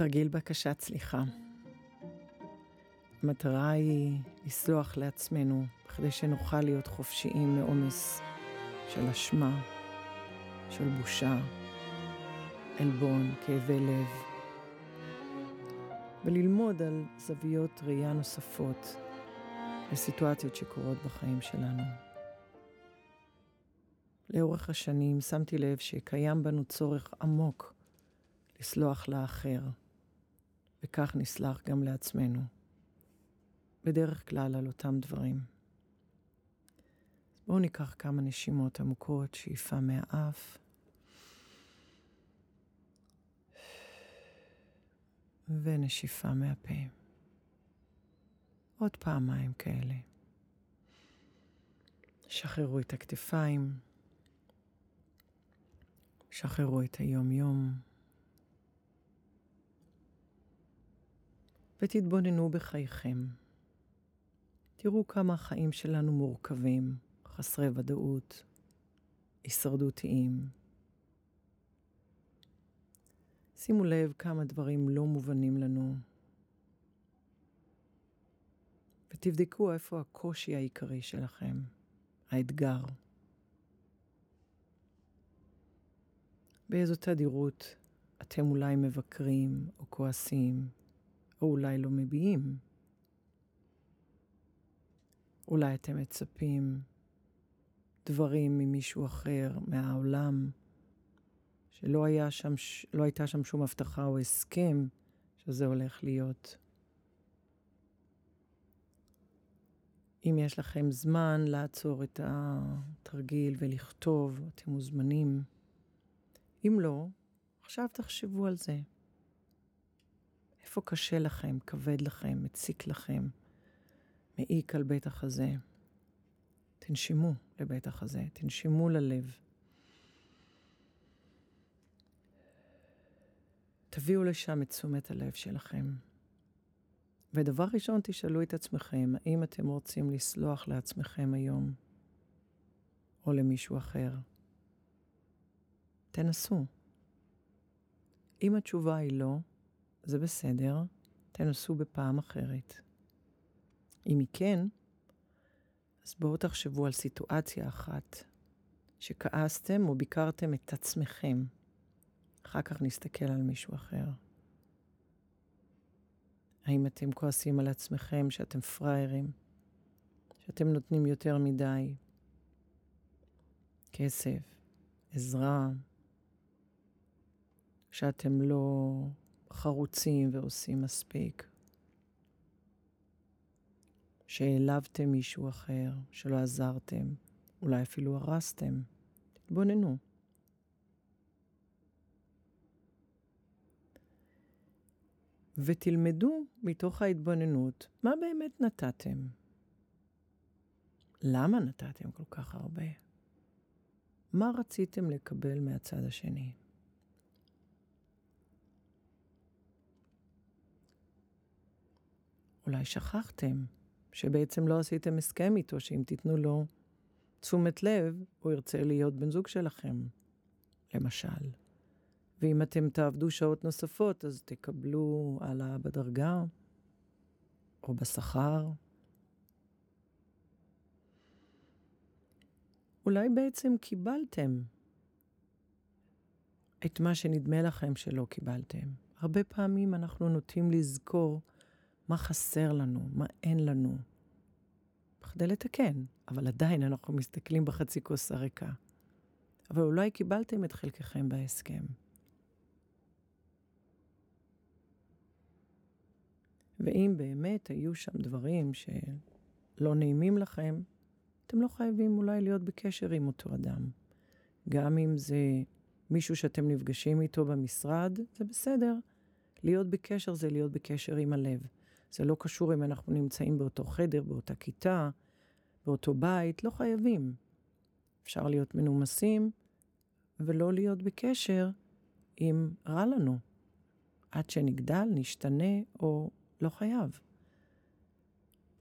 תרגיל בקשת סליחה. המטרה היא לסלוח לעצמנו כדי שנוכל להיות חופשיים מעומס של אשמה, של בושה, עלבון, כאבי לב, וללמוד על זוויות ראייה נוספות לסיטואציות שקורות בחיים שלנו. לאורך השנים שמתי לב שקיים בנו צורך עמוק לסלוח לאחר, וכך נסלח גם לעצמנו. בדרך כלל על אותם דברים. אז בואו ניקח כמה נשימות עמוקות, שאיפה מהאף. ונשיפה מהפה. עוד פעמיים כאלה. שחררו את הכתפיים. שחררו את היום-יום. ותתבוננו בחייכם. תראו כמה החיים שלנו מורכבים, חסרי ודאות, הישרדותיים. שימו לב כמה דברים לא מובנים לנו, ותבדקו איפה הקושי העיקרי שלכם, האתגר. באיזו תדירות אתם אולי מבקרים או כועסים, או אולי לא מביעים. אולי אתם מצפים דברים ממישהו אחר, מהעולם, שלא היה שם, לא הייתה שם שום הבטחה או הסכם שזה הולך להיות. אם יש לכם זמן לעצור את התרגיל ולכתוב, אתם מוזמנים. אם לא, עכשיו תחשבו על זה. איפה קשה לכם, כבד לכם, מציק לכם? מעיק על בית החזה. תנשמו לבית החזה, תנשמו ללב. תביאו לשם את תשומת הלב שלכם. ודבר ראשון, תשאלו את עצמכם, האם אתם רוצים לסלוח לעצמכם היום, או למישהו אחר? תנסו. אם התשובה היא לא, זה בסדר, תנסו בפעם אחרת. אם היא כן, אז בואו תחשבו על סיטואציה אחת שכעסתם או ביקרתם את עצמכם. אחר כך נסתכל על מישהו אחר. האם אתם כועסים על עצמכם שאתם פראיירים, שאתם נותנים יותר מדי כסף, עזרה, שאתם לא חרוצים ועושים מספיק? שהעלבתם מישהו אחר, שלא עזרתם, אולי אפילו הרסתם. תתבוננו. ותלמדו מתוך ההתבוננות מה באמת נתתם. למה נתתם כל כך הרבה? מה רציתם לקבל מהצד השני? אולי שכחתם שבעצם לא עשיתם הסכם איתו, שאם תיתנו לו תשומת לב, הוא ירצה להיות בן זוג שלכם, למשל. ואם אתם תעבדו שעות נוספות, אז תקבלו העלאה בדרגה או בשכר. אולי בעצם קיבלתם את מה שנדמה לכם שלא קיבלתם. הרבה פעמים אנחנו נוטים לזכור מה חסר לנו, מה אין לנו. בכדי לתקן, אבל עדיין אנחנו מסתכלים בחצי כוס הריקה. אבל אולי קיבלתם את חלקכם בהסכם. ואם באמת היו שם דברים שלא נעימים לכם, אתם לא חייבים אולי להיות בקשר עם אותו אדם. גם אם זה מישהו שאתם נפגשים איתו במשרד, זה בסדר. להיות בקשר זה להיות בקשר עם הלב. זה לא קשור אם אנחנו נמצאים באותו חדר, באותה כיתה, באותו בית, לא חייבים. אפשר להיות מנומסים ולא להיות בקשר אם רע לנו. עד שנגדל, נשתנה או לא חייב.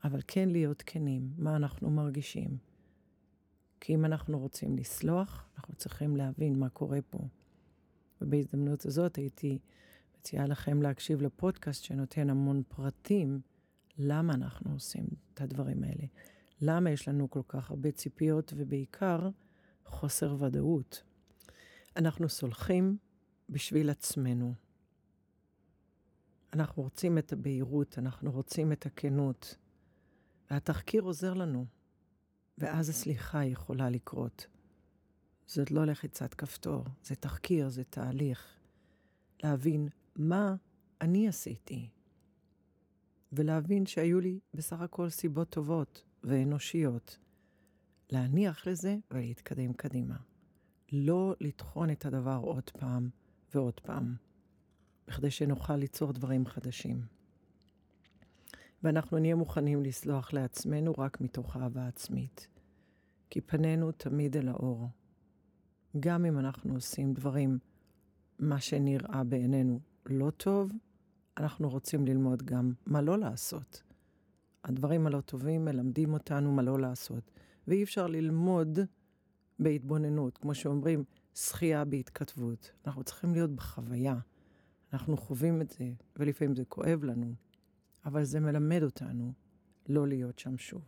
אבל כן להיות כנים, מה אנחנו מרגישים. כי אם אנחנו רוצים לסלוח, אנחנו צריכים להבין מה קורה פה. ובהזדמנות הזאת הייתי מציעה לכם להקשיב לפודקאסט שנותן המון פרטים למה אנחנו עושים את הדברים האלה. למה יש לנו כל כך הרבה ציפיות ובעיקר חוסר ודאות. אנחנו סולחים בשביל עצמנו. אנחנו רוצים את הבהירות, אנחנו רוצים את הכנות, והתחקיר עוזר לנו, ואז הסליחה יכולה לקרות. זאת לא לחיצת כפתור, זה תחקיר, זה תהליך. להבין מה אני עשיתי, ולהבין שהיו לי בסך הכל סיבות טובות ואנושיות. להניח לזה ולהתקדם קדימה. לא לטחון את הדבר עוד פעם ועוד פעם, בכדי שנוכל ליצור דברים חדשים. ואנחנו נהיה מוכנים לסלוח לעצמנו רק מתוך אהבה עצמית, כי פנינו תמיד אל האור. גם אם אנחנו עושים דברים, מה שנראה בעינינו לא טוב, אנחנו רוצים ללמוד גם מה לא לעשות. הדברים הלא טובים מלמדים אותנו מה לא לעשות, ואי אפשר ללמוד בהתבוננות. כמו שאומרים, שחייה בהתכתבות. אנחנו צריכים להיות בחוויה. אנחנו חווים את זה, ולפעמים זה כואב לנו, אבל זה מלמד אותנו לא להיות שם שוב.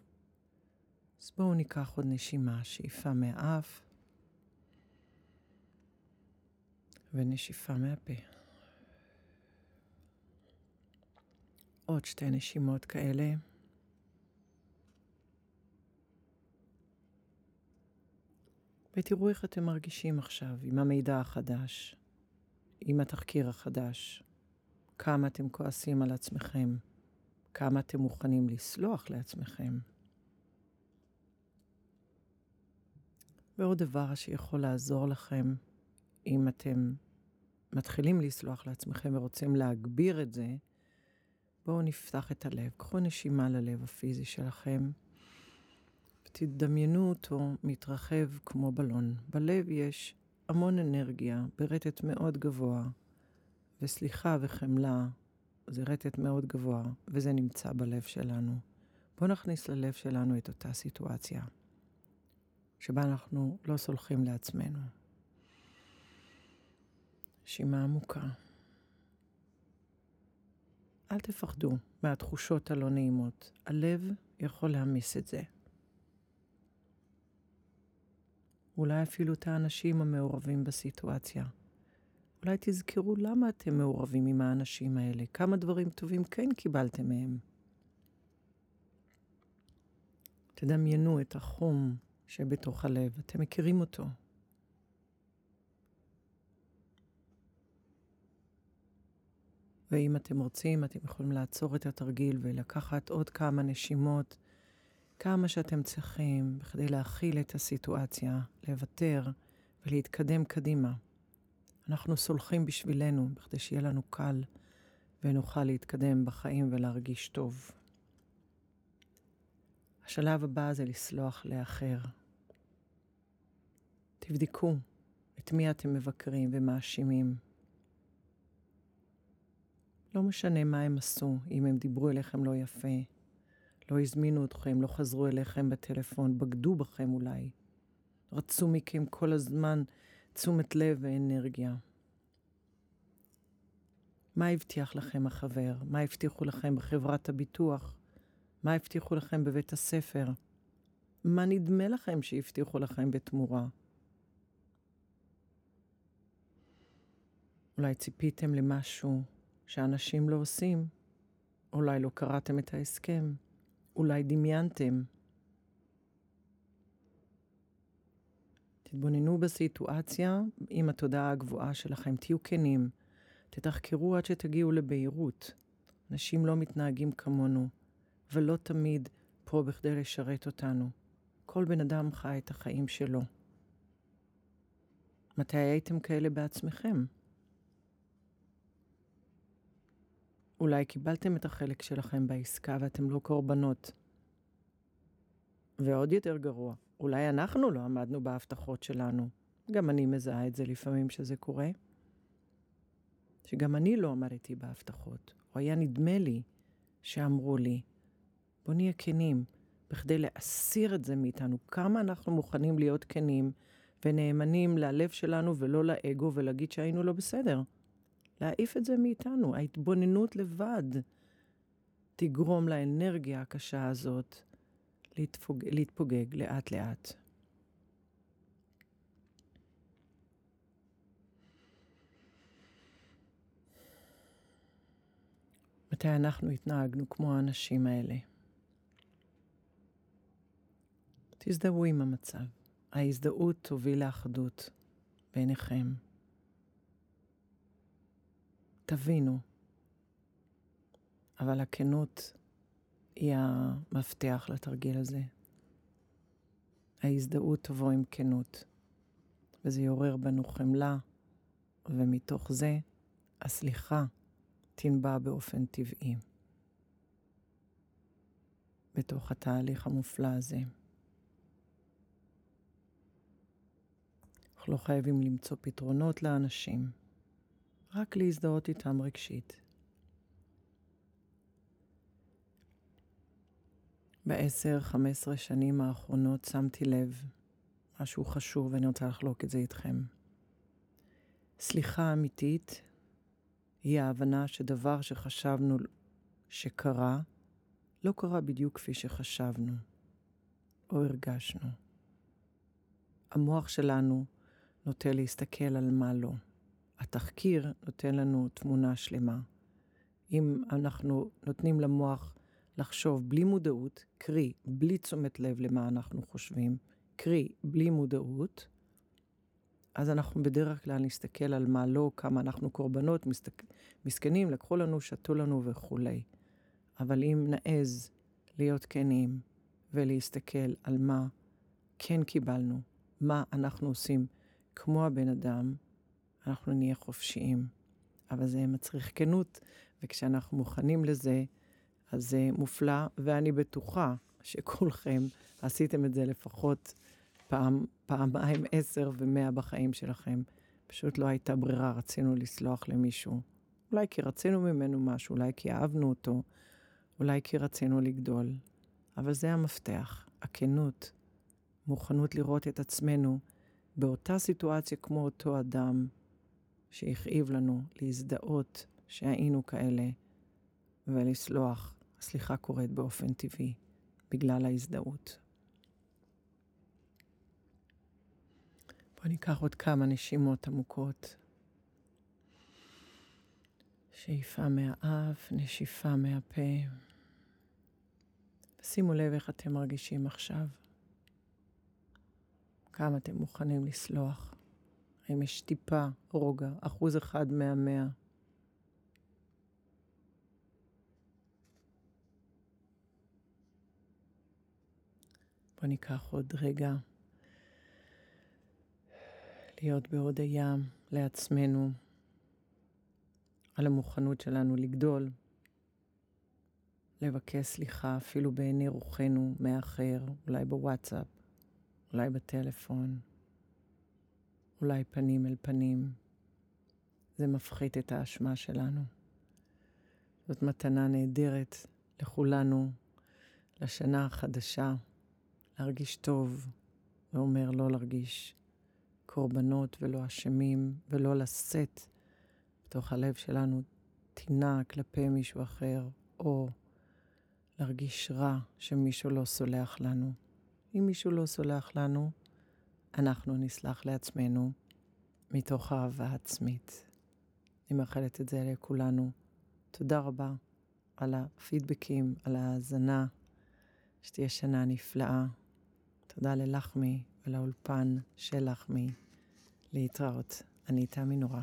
אז בואו ניקח עוד נשימה, שאיפה מהאף ונשיפה מהפה. עוד שתי נשימות כאלה. ותראו איך אתם מרגישים עכשיו עם המידע החדש, עם התחקיר החדש. כמה אתם כועסים על עצמכם, כמה אתם מוכנים לסלוח לעצמכם. ועוד דבר שיכול לעזור לכם, אם אתם מתחילים לסלוח לעצמכם ורוצים להגביר את זה, בואו נפתח את הלב. קחו נשימה ללב הפיזי שלכם. תדמיינו אותו מתרחב כמו בלון. בלב יש המון אנרגיה ברטט מאוד גבוה, וסליחה וחמלה זה רטט מאוד גבוה, וזה נמצא בלב שלנו. בואו נכניס ללב שלנו את אותה סיטואציה, שבה אנחנו לא סולחים לעצמנו. נשימה עמוקה. אל תפחדו מהתחושות הלא נעימות. הלב יכול להמיס את זה. אולי אפילו את האנשים המעורבים בסיטואציה. אולי תזכרו למה אתם מעורבים עם האנשים האלה, כמה דברים טובים כן קיבלתם מהם. תדמיינו את החום שבתוך הלב, אתם מכירים אותו. ואם אתם רוצים, אתם יכולים לעצור את התרגיל ולקחת עוד כמה נשימות כמה שאתם צריכים בכדי להכיל את הסיטואציה, לוותר ולהתקדם קדימה. אנחנו סולחים בשבילנו, בכדי שיהיה לנו קל ונוכל להתקדם בחיים ולהרגיש טוב. השלב הבא זה לסלוח לאחר. תבדקו את מי אתם מבקרים ומאשימים. לא משנה מה הם עשו, אם הם דיברו אליכם לא יפה, לא הזמינו אתכם, לא חזרו אליכם בטלפון, בגדו בכם אולי. רצו מכם כל הזמן תשומת לב ואנרגיה. מה הבטיח לכם החבר? מה הבטיחו לכם בחברת הביטוח? מה הבטיחו לכם בבית הספר? מה נדמה לכם שהבטיחו לכם בתמורה? אולי ציפיתם למשהו שאנשים לא עושים? אולי לא קראתם את ההסכם? אולי דמיינתם. תתבוננו בסיטואציה עם התודעה הגבוהה שלכם, תהיו כנים, תתחקרו עד שתגיעו לבהירות. אנשים לא מתנהגים כמונו, ולא תמיד פה בכדי לשרת אותנו. כל בן אדם חי את החיים שלו. מתי הייתם כאלה בעצמכם? אולי קיבלתם את החלק שלכם בעסקה ואתם לא קורבנות. ועוד יותר גרוע, אולי אנחנו לא עמדנו בהבטחות שלנו. גם אני מזהה את זה לפעמים שזה קורה. שגם אני לא עמדתי בהבטחות, או היה נדמה לי שאמרו לי, בוא נהיה כנים, בכדי להסיר את זה מאיתנו. כמה אנחנו מוכנים להיות כנים ונאמנים ללב שלנו ולא לאגו ולהגיד שהיינו לא בסדר. להעיף את זה מאיתנו. ההתבוננות לבד תגרום לאנרגיה הקשה הזאת להתפוג... להתפוגג לאט-לאט. מתי אנחנו התנהגנו כמו האנשים האלה? תזדהו עם המצב. ההזדהות תוביל לאחדות בעיניכם. תבינו, אבל הכנות היא המפתח לתרגיל הזה. ההזדהות תבוא עם כנות, וזה יעורר בנו חמלה, ומתוך זה הסליחה תנבע באופן טבעי בתוך התהליך המופלא הזה. אנחנו לא חייבים למצוא פתרונות לאנשים, רק להזדהות איתם רגשית. בעשר, חמש עשרה שנים האחרונות שמתי לב משהו חשוב ואני רוצה לחלוק את זה איתכם. סליחה אמיתית היא ההבנה שדבר שחשבנו שקרה, לא קרה בדיוק כפי שחשבנו או הרגשנו. המוח שלנו נוטה להסתכל על מה לא. התחקיר נותן לנו תמונה שלמה. אם אנחנו נותנים למוח לחשוב בלי מודעות, קרי, בלי תשומת לב למה אנחנו חושבים, קרי, בלי מודעות, אז אנחנו בדרך כלל נסתכל על מה לא, כמה אנחנו קורבנות. מסכנים, לקחו לנו, שתו לנו וכולי. אבל אם נעז להיות כנים ולהסתכל על מה כן קיבלנו, מה אנחנו עושים כמו הבן אדם, אנחנו נהיה חופשיים. אבל זה מצריך כנות, וכשאנחנו מוכנים לזה, אז זה מופלא, ואני בטוחה שכולכם עשיתם את זה לפחות פעם, פעמיים עשר ומאה בחיים שלכם. פשוט לא הייתה ברירה, רצינו לסלוח למישהו. אולי כי רצינו ממנו משהו, אולי כי אהבנו אותו, אולי כי רצינו לגדול. אבל זה המפתח, הכנות, מוכנות לראות את עצמנו באותה סיטואציה כמו אותו אדם שהכאיב לנו, להזדהות שהיינו כאלה ולסלוח. הסליחה קורית באופן טבעי, בגלל ההזדהות. בואו ניקח עוד כמה נשימות עמוקות. שאיפה מהאף, נשיפה מהפה. שימו לב איך אתם מרגישים עכשיו. כמה אתם מוכנים לסלוח. האם יש טיפה רוגע, אחוז אחד מהמאה. בואו ניקח עוד רגע. להיות בהודיה לעצמנו על המוכנות שלנו לגדול, לבקש סליחה אפילו בעיני רוחנו מאחר, אולי בוואטסאפ, אולי בטלפון, אולי פנים אל פנים. זה מפחית את האשמה שלנו. זאת מתנה נהדרת לכולנו, לשנה החדשה, להרגיש טוב, ואומר לא להרגיש קורבנות ולא אשמים, ולא לשאת בתוך הלב שלנו טינה כלפי מישהו אחר, או להרגיש רע שמישהו לא סולח לנו. אם מישהו לא סולח לנו, אנחנו נסלח לעצמנו מתוך אהבה עצמית. אני מאחלת את זה לכולנו. תודה רבה על הפידבקים, על ההאזנה. שתהיה שנה נפלאה. תודה ללחמי ולאולפן של לחמי. להתראות. אני תמי נורא.